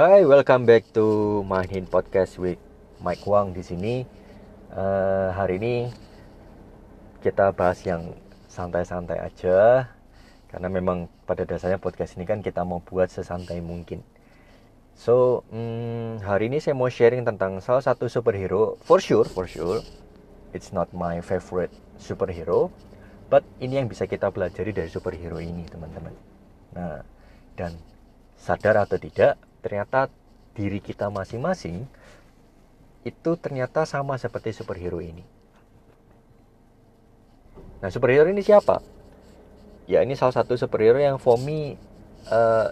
Hai, welcome back to Mahin Podcast with Mike Wang di sini. Uh, hari ini kita bahas yang santai-santai aja, karena memang pada dasarnya podcast ini kan kita mau buat sesantai mungkin. So, hmm, hari ini saya mau sharing tentang salah satu superhero, for sure, for sure, it's not my favorite superhero, but ini yang bisa kita pelajari dari superhero ini, teman-teman. Nah, dan sadar atau tidak, ternyata diri kita masing-masing itu ternyata sama seperti superhero ini. Nah, superhero ini siapa? Ya, ini salah satu superhero yang for me uh,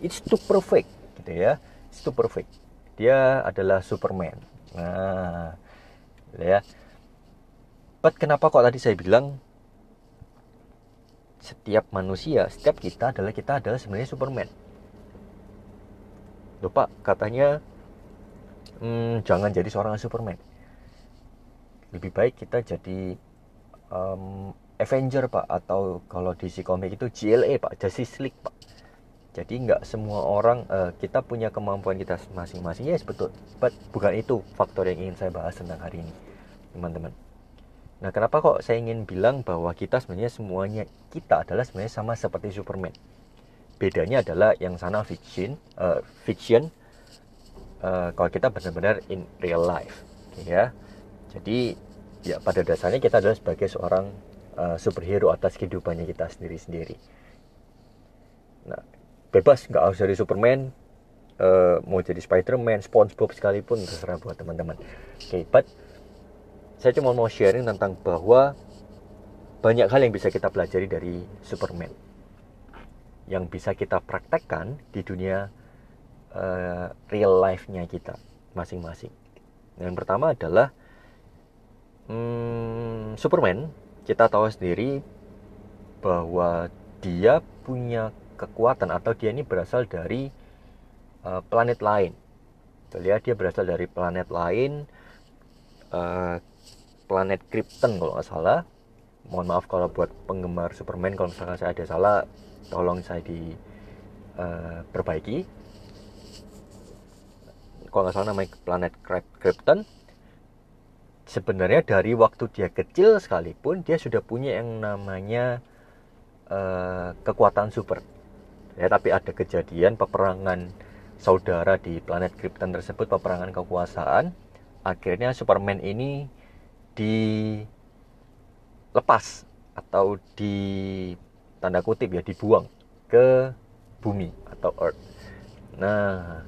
it's too perfect gitu ya. It's too perfect. Dia adalah Superman. Nah, gitu ya. But kenapa kok tadi saya bilang setiap manusia, setiap kita adalah kita adalah sebenarnya Superman Loh pak, katanya hmm, jangan jadi seorang Superman. Lebih baik kita jadi um, Avenger pak, atau kalau di si komik itu GLA pak, Justice League pak. Jadi nggak semua orang uh, kita punya kemampuan kita masing-masing. Yes betul, but bukan itu faktor yang ingin saya bahas tentang hari ini, teman-teman. Nah, kenapa kok saya ingin bilang bahwa kita sebenarnya semuanya kita adalah sebenarnya sama seperti Superman bedanya adalah yang sana fiction uh, fiction uh, kalau kita benar-benar in real life ya. Jadi ya pada dasarnya kita adalah sebagai seorang uh, superhero atas kehidupannya kita sendiri-sendiri. Nah bebas nggak harus jadi Superman uh, mau jadi Spiderman SpongeBob sekalipun terserah buat teman-teman. Oke okay, but saya cuma mau sharing tentang bahwa banyak hal yang bisa kita pelajari dari Superman yang bisa kita praktekkan di dunia uh, real life-nya kita masing-masing. Yang pertama adalah hmm, Superman. Kita tahu sendiri bahwa dia punya kekuatan atau dia ini berasal dari uh, planet lain. Lihat dia berasal dari planet lain, uh, planet Krypton kalau nggak salah. Mohon maaf kalau buat penggemar Superman kalau misalkan saya ada salah tolong saya diperbaiki uh, kalau nggak salah namanya planet Krypton. Sebenarnya dari waktu dia kecil sekalipun dia sudah punya yang namanya uh, kekuatan super. Ya tapi ada kejadian peperangan saudara di planet Krypton tersebut peperangan kekuasaan. Akhirnya Superman ini dilepas atau di tanda kutip ya dibuang ke bumi atau earth. Nah,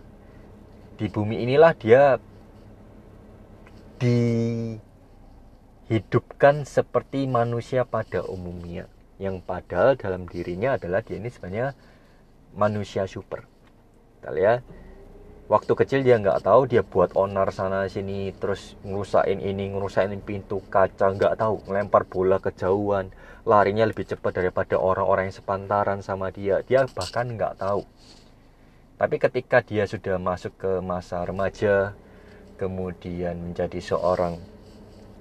di bumi inilah dia dihidupkan seperti manusia pada umumnya yang padahal dalam dirinya adalah dia ini sebenarnya manusia super. Kita lihat waktu kecil dia nggak tahu dia buat onar sana sini terus ngerusain ini ngerusain pintu kaca nggak tahu. Ngelempar bola kejauhan. Larinya lebih cepat daripada orang-orang yang sepantaran sama dia. Dia bahkan nggak tahu. Tapi ketika dia sudah masuk ke masa remaja kemudian menjadi seorang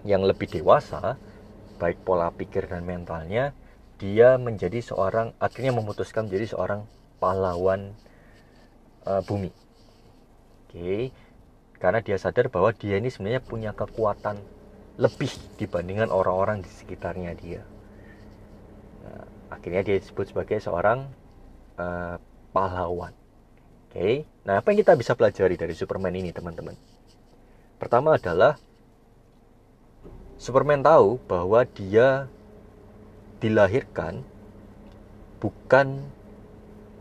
yang lebih dewasa baik pola pikir dan mentalnya dia menjadi seorang akhirnya memutuskan menjadi seorang pahlawan uh, bumi Oke, karena dia sadar bahwa dia ini sebenarnya punya kekuatan lebih dibandingkan orang-orang di sekitarnya dia. Nah, akhirnya dia disebut sebagai seorang uh, pahlawan. Oke, nah apa yang kita bisa pelajari dari Superman ini, teman-teman? Pertama adalah Superman tahu bahwa dia dilahirkan bukan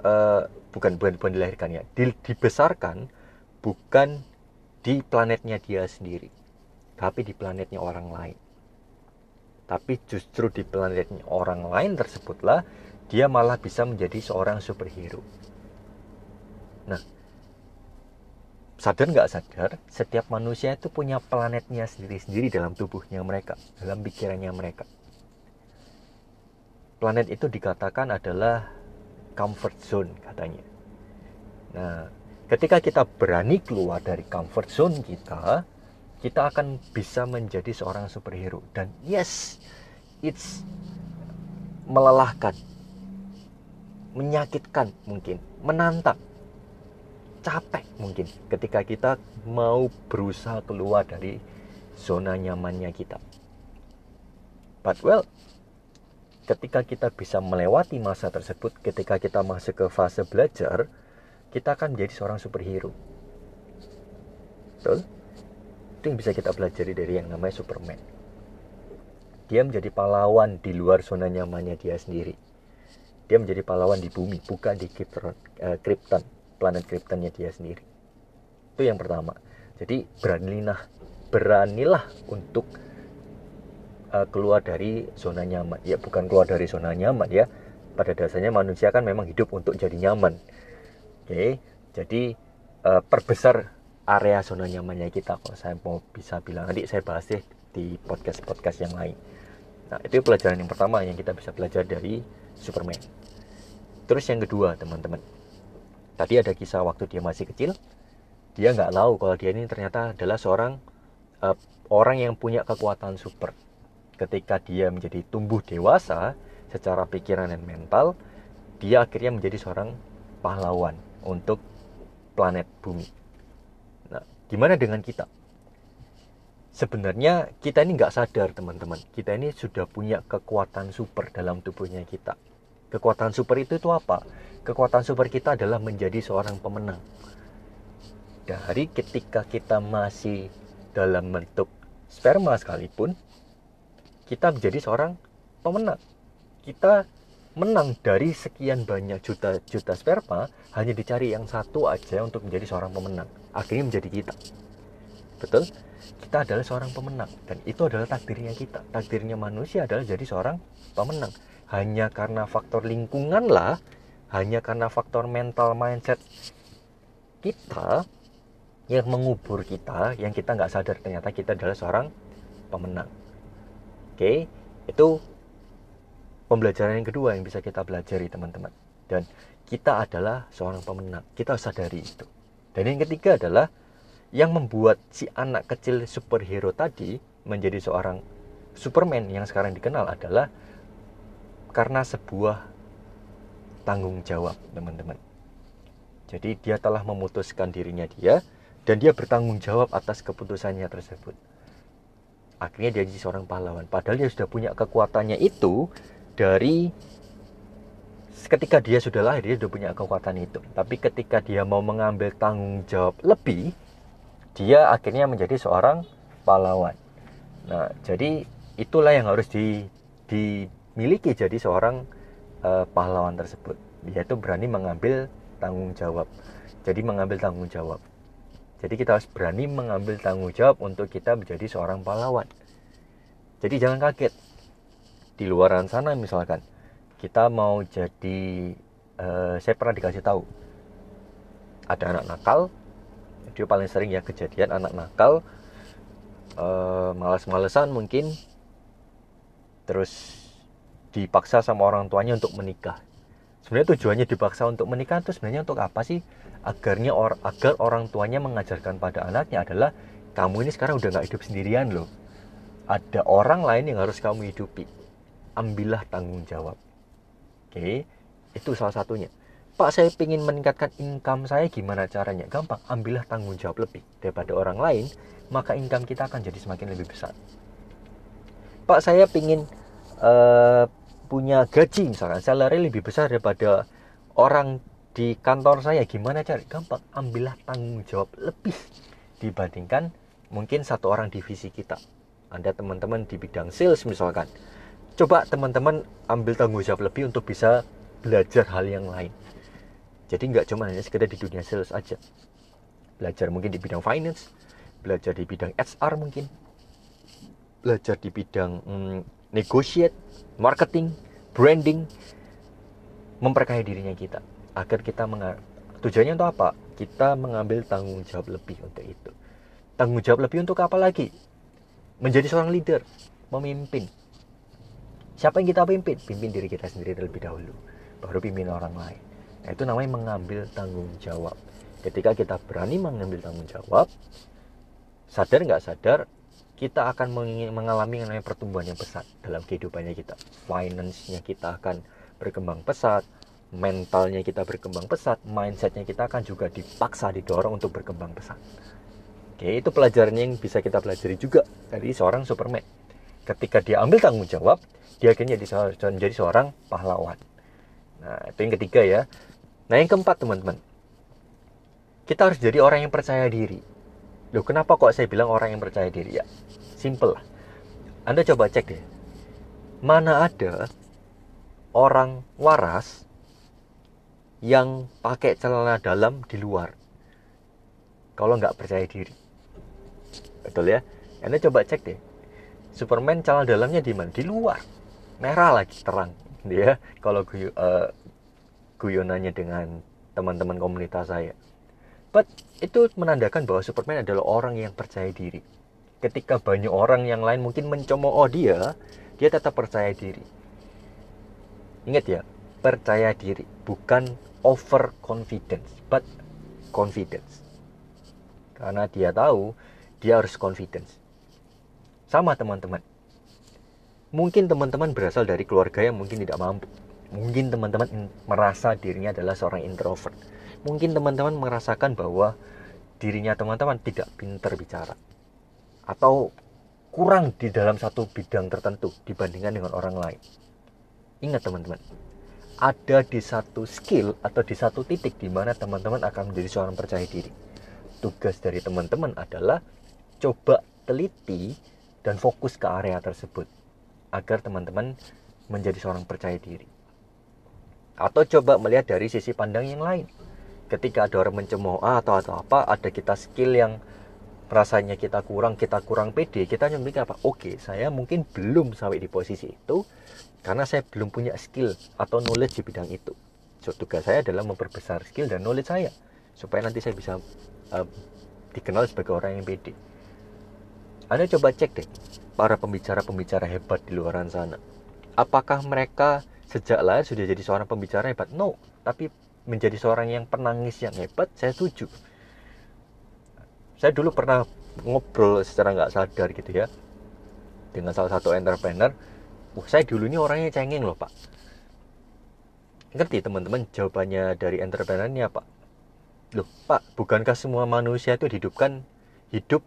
uh, bukan bukan dilahirkan ya, dibesarkan bukan di planetnya dia sendiri, tapi di planetnya orang lain. Tapi justru di planetnya orang lain tersebutlah dia malah bisa menjadi seorang superhero. Nah, sadar nggak sadar, setiap manusia itu punya planetnya sendiri-sendiri dalam tubuhnya mereka, dalam pikirannya mereka. Planet itu dikatakan adalah comfort zone katanya. Nah, ketika kita berani keluar dari comfort zone kita kita akan bisa menjadi seorang superhero dan yes it's melelahkan menyakitkan mungkin menantang capek mungkin ketika kita mau berusaha keluar dari zona nyamannya kita. But well, ketika kita bisa melewati masa tersebut, ketika kita masuk ke fase belajar, kita akan menjadi seorang superhero. Betul? Itu yang bisa kita pelajari dari yang namanya Superman. Dia menjadi pahlawan di luar zona nyamannya dia sendiri. Dia menjadi pahlawan di bumi, bukan di Krypton, Krypton planet Kryptonnya dia sendiri. Itu yang pertama. Jadi beranilah, beranilah untuk uh, keluar dari zona nyaman. Ya bukan keluar dari zona nyaman ya. Pada dasarnya manusia kan memang hidup untuk jadi nyaman. Oke, jadi uh, perbesar area zona nyamannya kita. Kalau saya mau bisa bilang nanti saya bahas deh di podcast-podcast yang lain. Nah itu pelajaran yang pertama yang kita bisa belajar dari Superman. Terus yang kedua teman-teman, tadi ada kisah waktu dia masih kecil, dia nggak tahu kalau dia ini ternyata adalah seorang uh, orang yang punya kekuatan super ketika dia menjadi tumbuh dewasa secara pikiran dan mental, dia akhirnya menjadi seorang pahlawan untuk planet bumi. Nah, gimana dengan kita? Sebenarnya kita ini nggak sadar teman-teman, kita ini sudah punya kekuatan super dalam tubuhnya kita. Kekuatan super itu itu apa? Kekuatan super kita adalah menjadi seorang pemenang. Dari ketika kita masih dalam bentuk sperma sekalipun, kita menjadi seorang pemenang. Kita menang dari sekian banyak juta-juta sperma hanya dicari yang satu aja untuk menjadi seorang pemenang. Akhirnya menjadi kita. Betul? Kita adalah seorang pemenang dan itu adalah takdirnya kita. Takdirnya manusia adalah jadi seorang pemenang. Hanya karena faktor lingkungan lah, hanya karena faktor mental mindset kita yang mengubur kita, yang kita nggak sadar ternyata kita adalah seorang pemenang. Oke, itu pembelajaran yang kedua yang bisa kita pelajari teman-teman. Dan kita adalah seorang pemenang. Kita sadari itu. Dan yang ketiga adalah yang membuat si anak kecil superhero tadi menjadi seorang Superman yang sekarang dikenal adalah karena sebuah tanggung jawab, teman-teman. Jadi dia telah memutuskan dirinya dia dan dia bertanggung jawab atas keputusannya tersebut akhirnya dia jadi seorang pahlawan padahal dia sudah punya kekuatannya itu dari ketika dia sudah lahir dia sudah punya kekuatan itu. Tapi ketika dia mau mengambil tanggung jawab lebih dia akhirnya menjadi seorang pahlawan. Nah jadi itulah yang harus di, dimiliki jadi seorang uh, pahlawan tersebut. Yaitu berani mengambil tanggung jawab. Jadi mengambil tanggung jawab. Jadi kita harus berani mengambil tanggung jawab untuk kita menjadi seorang pahlawan. Jadi jangan kaget. Di luaran sana misalkan kita mau jadi uh, saya pernah dikasih tahu ada anak nakal dia paling sering ya kejadian anak nakal uh, malas-malesan mungkin terus dipaksa sama orang tuanya untuk menikah. Sebenarnya tujuannya dipaksa untuk menikah itu sebenarnya untuk apa sih? Agarnya or, agar orang tuanya mengajarkan pada anaknya adalah kamu ini sekarang udah nggak hidup sendirian loh. Ada orang lain yang harus kamu hidupi ambillah tanggung jawab. Oke itu salah satunya. Pak saya ingin meningkatkan income saya gimana caranya? Gampang ambillah tanggung jawab lebih daripada orang lain maka income kita akan jadi semakin lebih besar. Pak saya ingin uh, punya gaji misalkan salary lebih besar daripada orang di kantor saya. Gimana cari? Gampang ambillah tanggung jawab lebih dibandingkan mungkin satu orang divisi kita. Anda teman-teman di bidang sales misalkan coba teman-teman ambil tanggung jawab lebih untuk bisa belajar hal yang lain jadi nggak cuma hanya sekedar di dunia sales aja belajar mungkin di bidang finance belajar di bidang HR mungkin belajar di bidang hmm, negotiate marketing branding memperkaya dirinya kita agar kita tujuannya untuk apa? Kita mengambil tanggung jawab lebih untuk itu. Tanggung jawab lebih untuk apa lagi? Menjadi seorang leader, memimpin. Siapa yang kita pimpin? Pimpin diri kita sendiri terlebih dahulu, baru pimpin orang lain. Nah, itu namanya mengambil tanggung jawab. Ketika kita berani mengambil tanggung jawab, sadar nggak sadar, kita akan mengalami yang namanya pertumbuhan yang pesat dalam kehidupannya kita. Finance-nya kita akan berkembang pesat, mentalnya kita berkembang pesat, mindsetnya kita akan juga dipaksa didorong untuk berkembang pesat. Oke, itu pelajaran yang bisa kita pelajari juga dari seorang Superman. Ketika dia ambil tanggung jawab, dia akhirnya jadi, jadi seorang pahlawan. Nah, itu yang ketiga ya. Nah, yang keempat teman-teman. Kita harus jadi orang yang percaya diri. Loh, kenapa kok saya bilang orang yang percaya diri? Ya, simple lah. Anda coba cek deh. Mana ada orang waras yang pakai celana dalam di luar kalau nggak percaya diri betul ya anda coba cek deh Superman celana dalamnya di mana? Di luar. Merah lagi terang. Dia kalau guyu, uh, guyonannya dengan teman-teman komunitas saya. But itu menandakan bahwa Superman adalah orang yang percaya diri. Ketika banyak orang yang lain mungkin mencemooh dia dia tetap percaya diri. Ingat ya percaya diri bukan over confidence but confidence. Karena dia tahu dia harus confidence. Sama teman-teman. Mungkin teman-teman berasal dari keluarga yang mungkin tidak mampu. Mungkin teman-teman merasa dirinya adalah seorang introvert. Mungkin teman-teman merasakan bahwa dirinya teman-teman tidak pintar bicara. Atau kurang di dalam satu bidang tertentu dibandingkan dengan orang lain. Ingat teman-teman, ada di satu skill atau di satu titik di mana teman-teman akan menjadi seorang percaya diri. Tugas dari teman-teman adalah coba teliti dan fokus ke area tersebut agar teman-teman menjadi seorang percaya diri. Atau coba melihat dari sisi pandang yang lain. Ketika ada orang mencemooh atau atau apa, ada kita skill yang rasanya kita kurang, kita kurang pede, kita nyemik apa? Oke, saya mungkin belum sampai di posisi itu karena saya belum punya skill atau knowledge di bidang itu. So, tugas saya adalah memperbesar skill dan knowledge saya supaya nanti saya bisa uh, dikenal sebagai orang yang pede. Anda coba cek deh para pembicara-pembicara hebat di luar sana. Apakah mereka sejak lahir sudah jadi seorang pembicara hebat? No, tapi menjadi seorang yang penangis yang hebat, saya setuju. Saya dulu pernah ngobrol secara nggak sadar gitu ya dengan salah satu entrepreneur. Wah, saya dulu ini orangnya cengeng loh pak. Ngerti teman-teman jawabannya dari entrepreneur ini apa? Loh pak, bukankah semua manusia itu dihidupkan hidup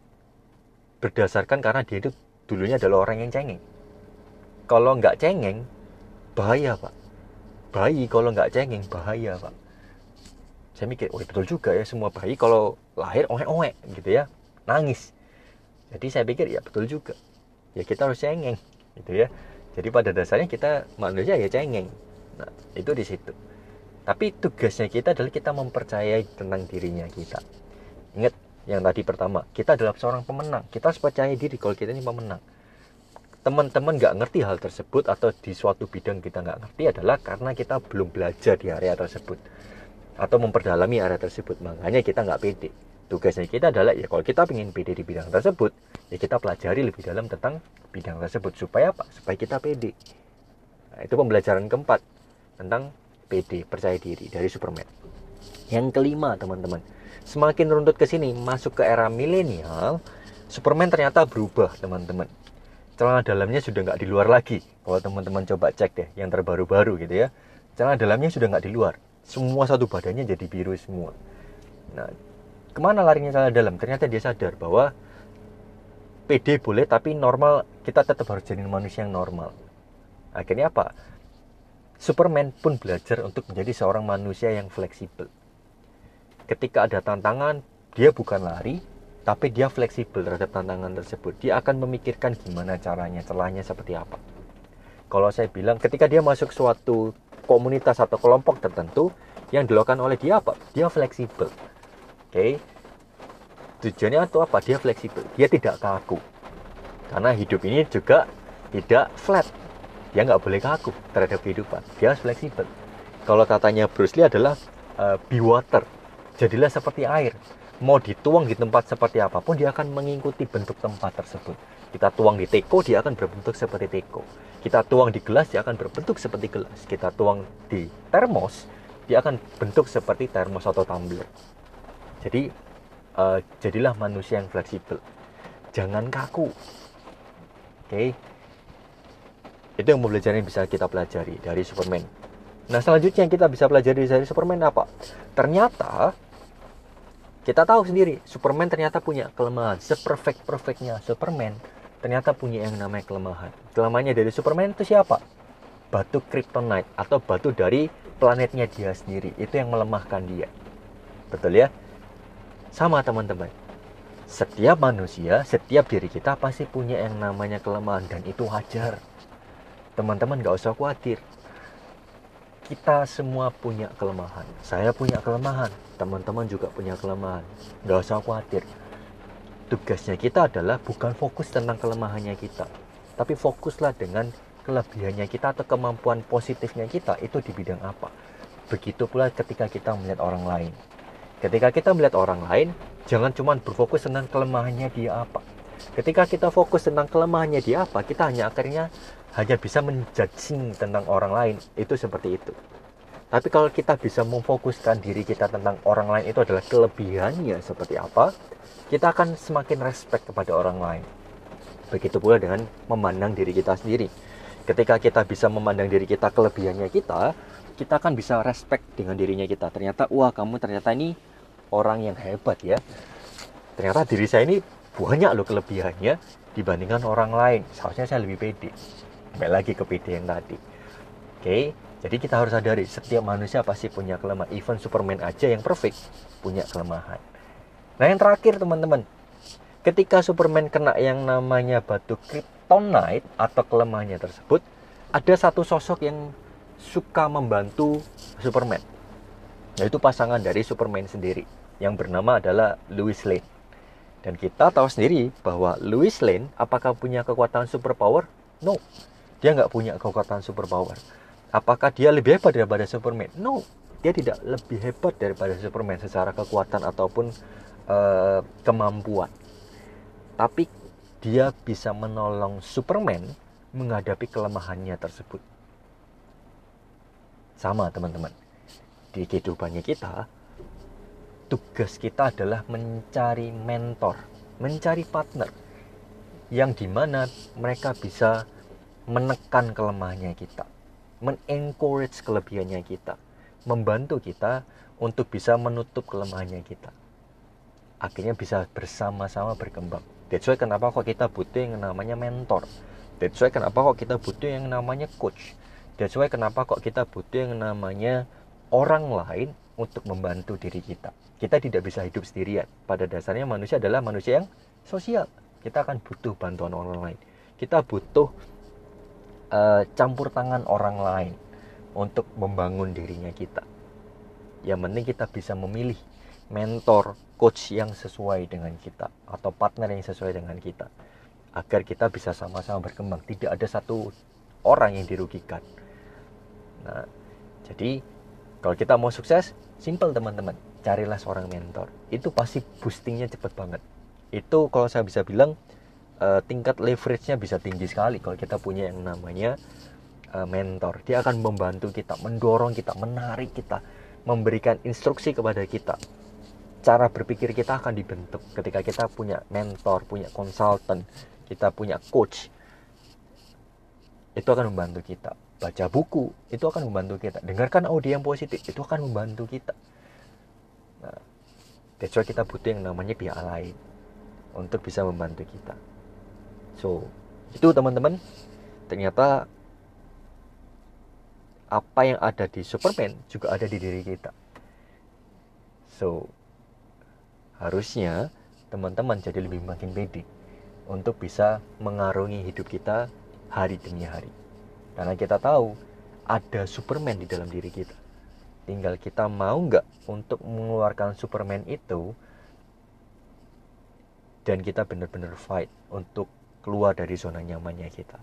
berdasarkan karena dia itu dulunya adalah orang yang cengeng. Kalau nggak cengeng, bahaya pak. Bayi kalau nggak cengeng, bahaya pak. Saya mikir, oh betul juga ya semua bayi kalau lahir oek-oek gitu ya, nangis. Jadi saya pikir ya betul juga. Ya kita harus cengeng gitu ya. Jadi pada dasarnya kita manusia ya cengeng. Nah, itu di situ. Tapi tugasnya kita adalah kita mempercayai tentang dirinya kita. Ingat, yang tadi pertama. Kita adalah seorang pemenang. Kita harus percaya diri kalau kita ini pemenang. Teman-teman nggak ngerti hal tersebut atau di suatu bidang kita nggak ngerti adalah karena kita belum belajar di area tersebut atau memperdalami area tersebut. Makanya kita nggak pede. Tugasnya kita adalah ya kalau kita ingin pede di bidang tersebut ya kita pelajari lebih dalam tentang bidang tersebut. Supaya apa? Supaya kita pede. Nah, itu pembelajaran keempat tentang pede percaya diri dari Superman. Yang kelima teman-teman semakin runtut ke sini masuk ke era milenial Superman ternyata berubah teman-teman. Celana dalamnya sudah nggak di luar lagi. Kalau teman-teman coba cek deh yang terbaru-baru gitu ya. Celana dalamnya sudah nggak di luar. Semua satu badannya jadi biru semua. Nah ke mana larinya celana dalam? Ternyata dia sadar bahwa PD boleh tapi normal kita tetap harus jadi manusia yang normal. Akhirnya apa? Superman pun belajar untuk menjadi seorang manusia yang fleksibel ketika ada tantangan dia bukan lari tapi dia fleksibel terhadap tantangan tersebut. Dia akan memikirkan gimana caranya celahnya seperti apa. Kalau saya bilang ketika dia masuk suatu komunitas atau kelompok tertentu yang dilakukan oleh dia apa? Dia fleksibel. Oke? Tujuannya atau apa? Dia fleksibel. Dia tidak kaku. Karena hidup ini juga tidak flat. Dia nggak boleh kaku terhadap kehidupan. Dia fleksibel. Kalau katanya Bruce Lee adalah uh, be water jadilah seperti air. Mau dituang di tempat seperti apa pun dia akan mengikuti bentuk tempat tersebut. Kita tuang di teko dia akan berbentuk seperti teko. Kita tuang di gelas dia akan berbentuk seperti gelas. Kita tuang di termos dia akan bentuk seperti termos atau tumbler. Jadi uh, jadilah manusia yang fleksibel. Jangan kaku. Oke? Okay? itu yang pembelajaran yang bisa kita pelajari dari Superman. Nah selanjutnya yang kita bisa pelajari dari Superman apa? Ternyata kita tahu sendiri Superman ternyata punya kelemahan seperfect perfectnya Superman ternyata punya yang namanya kelemahan. Kelemahannya dari Superman itu siapa? Batu kryptonite atau batu dari planetnya dia sendiri. Itu yang melemahkan dia. Betul ya? Sama teman-teman. Setiap manusia setiap diri kita pasti punya yang namanya kelemahan dan itu wajar. Teman-teman gak usah khawatir. Kita semua punya kelemahan. Saya punya kelemahan, teman-teman juga punya kelemahan. Nggak usah khawatir. Tugasnya kita adalah bukan fokus tentang kelemahannya kita, tapi fokuslah dengan kelebihannya kita atau kemampuan positifnya kita itu di bidang apa. Begitu pula ketika kita melihat orang lain. Ketika kita melihat orang lain, jangan cuma berfokus tentang kelemahannya dia apa. Ketika kita fokus tentang kelemahannya dia apa, kita hanya akhirnya hanya bisa menjudging tentang orang lain itu seperti itu tapi kalau kita bisa memfokuskan diri kita tentang orang lain itu adalah kelebihannya seperti apa kita akan semakin respect kepada orang lain. Begitu pula dengan memandang diri kita sendiri. Ketika kita bisa memandang diri kita kelebihannya kita kita akan bisa respect dengan dirinya kita. Ternyata wah kamu ternyata ini orang yang hebat ya. Ternyata diri saya ini banyak loh kelebihannya dibandingkan orang lain. Seharusnya saya lebih pede. Kembali lagi ke PD yang tadi. Oke, jadi kita harus sadari setiap manusia pasti punya kelemahan. Even Superman aja yang perfect punya kelemahan. Nah yang terakhir teman-teman, ketika Superman kena yang namanya batu kryptonite atau kelemahannya tersebut, ada satu sosok yang suka membantu Superman, yaitu pasangan dari Superman sendiri yang bernama adalah Louis Lane. Dan kita tahu sendiri bahwa Louis Lane apakah punya kekuatan superpower? No, dia nggak punya kekuatan superpower. Apakah dia lebih hebat daripada Superman? No, dia tidak lebih hebat daripada Superman secara kekuatan ataupun uh, kemampuan. Tapi dia bisa menolong Superman menghadapi kelemahannya tersebut. Sama teman-teman. Di kehidupannya kita, tugas kita adalah mencari mentor, mencari partner yang di mana mereka bisa menekan kelemahannya kita, mengencourage kelebihannya kita, membantu kita untuk bisa menutup kelemahannya kita. Akhirnya bisa bersama-sama berkembang. That's why kenapa kok kita butuh yang namanya mentor. That's why kenapa kok kita butuh yang namanya coach. That's why kenapa kok kita butuh yang namanya orang lain untuk membantu diri kita. Kita tidak bisa hidup sendirian. Pada dasarnya manusia adalah manusia yang sosial. Kita akan butuh bantuan orang lain. Kita butuh uh, campur tangan orang lain untuk membangun dirinya kita. Yang penting kita bisa memilih mentor, coach yang sesuai dengan kita atau partner yang sesuai dengan kita agar kita bisa sama-sama berkembang. Tidak ada satu orang yang dirugikan. Nah, jadi kalau kita mau sukses, simple teman-teman, carilah seorang mentor. Itu pasti boostingnya cepat banget. Itu kalau saya bisa bilang uh, tingkat leverage-nya bisa tinggi sekali kalau kita punya yang namanya uh, mentor. Dia akan membantu kita, mendorong kita, menarik kita, memberikan instruksi kepada kita. Cara berpikir kita akan dibentuk ketika kita punya mentor, punya konsultan, kita punya coach. Itu akan membantu kita. Baca buku, itu akan membantu kita. Dengarkan audio yang positif, itu akan membantu kita. Nah, that's why kita butuh yang namanya pihak lain untuk bisa membantu kita. So, itu teman-teman. Ternyata apa yang ada di Superman juga ada di diri kita. So, harusnya teman-teman jadi lebih makin pede untuk bisa mengarungi hidup kita hari demi hari. Karena kita tahu ada Superman di dalam diri kita. Tinggal kita mau nggak untuk mengeluarkan Superman itu dan kita benar-benar fight untuk keluar dari zona nyamannya kita.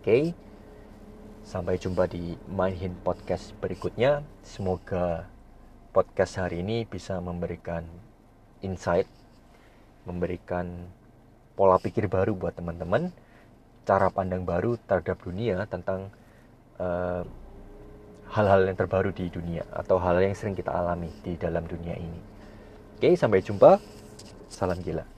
Oke, okay? sampai jumpa di Mindhin Podcast berikutnya. Semoga podcast hari ini bisa memberikan insight, memberikan pola pikir baru buat teman-teman, cara pandang baru terhadap dunia tentang hal eh, hal-hal yang terbaru di dunia atau hal yang sering kita alami di dalam dunia ini. Oke, sampai jumpa. Salam gila.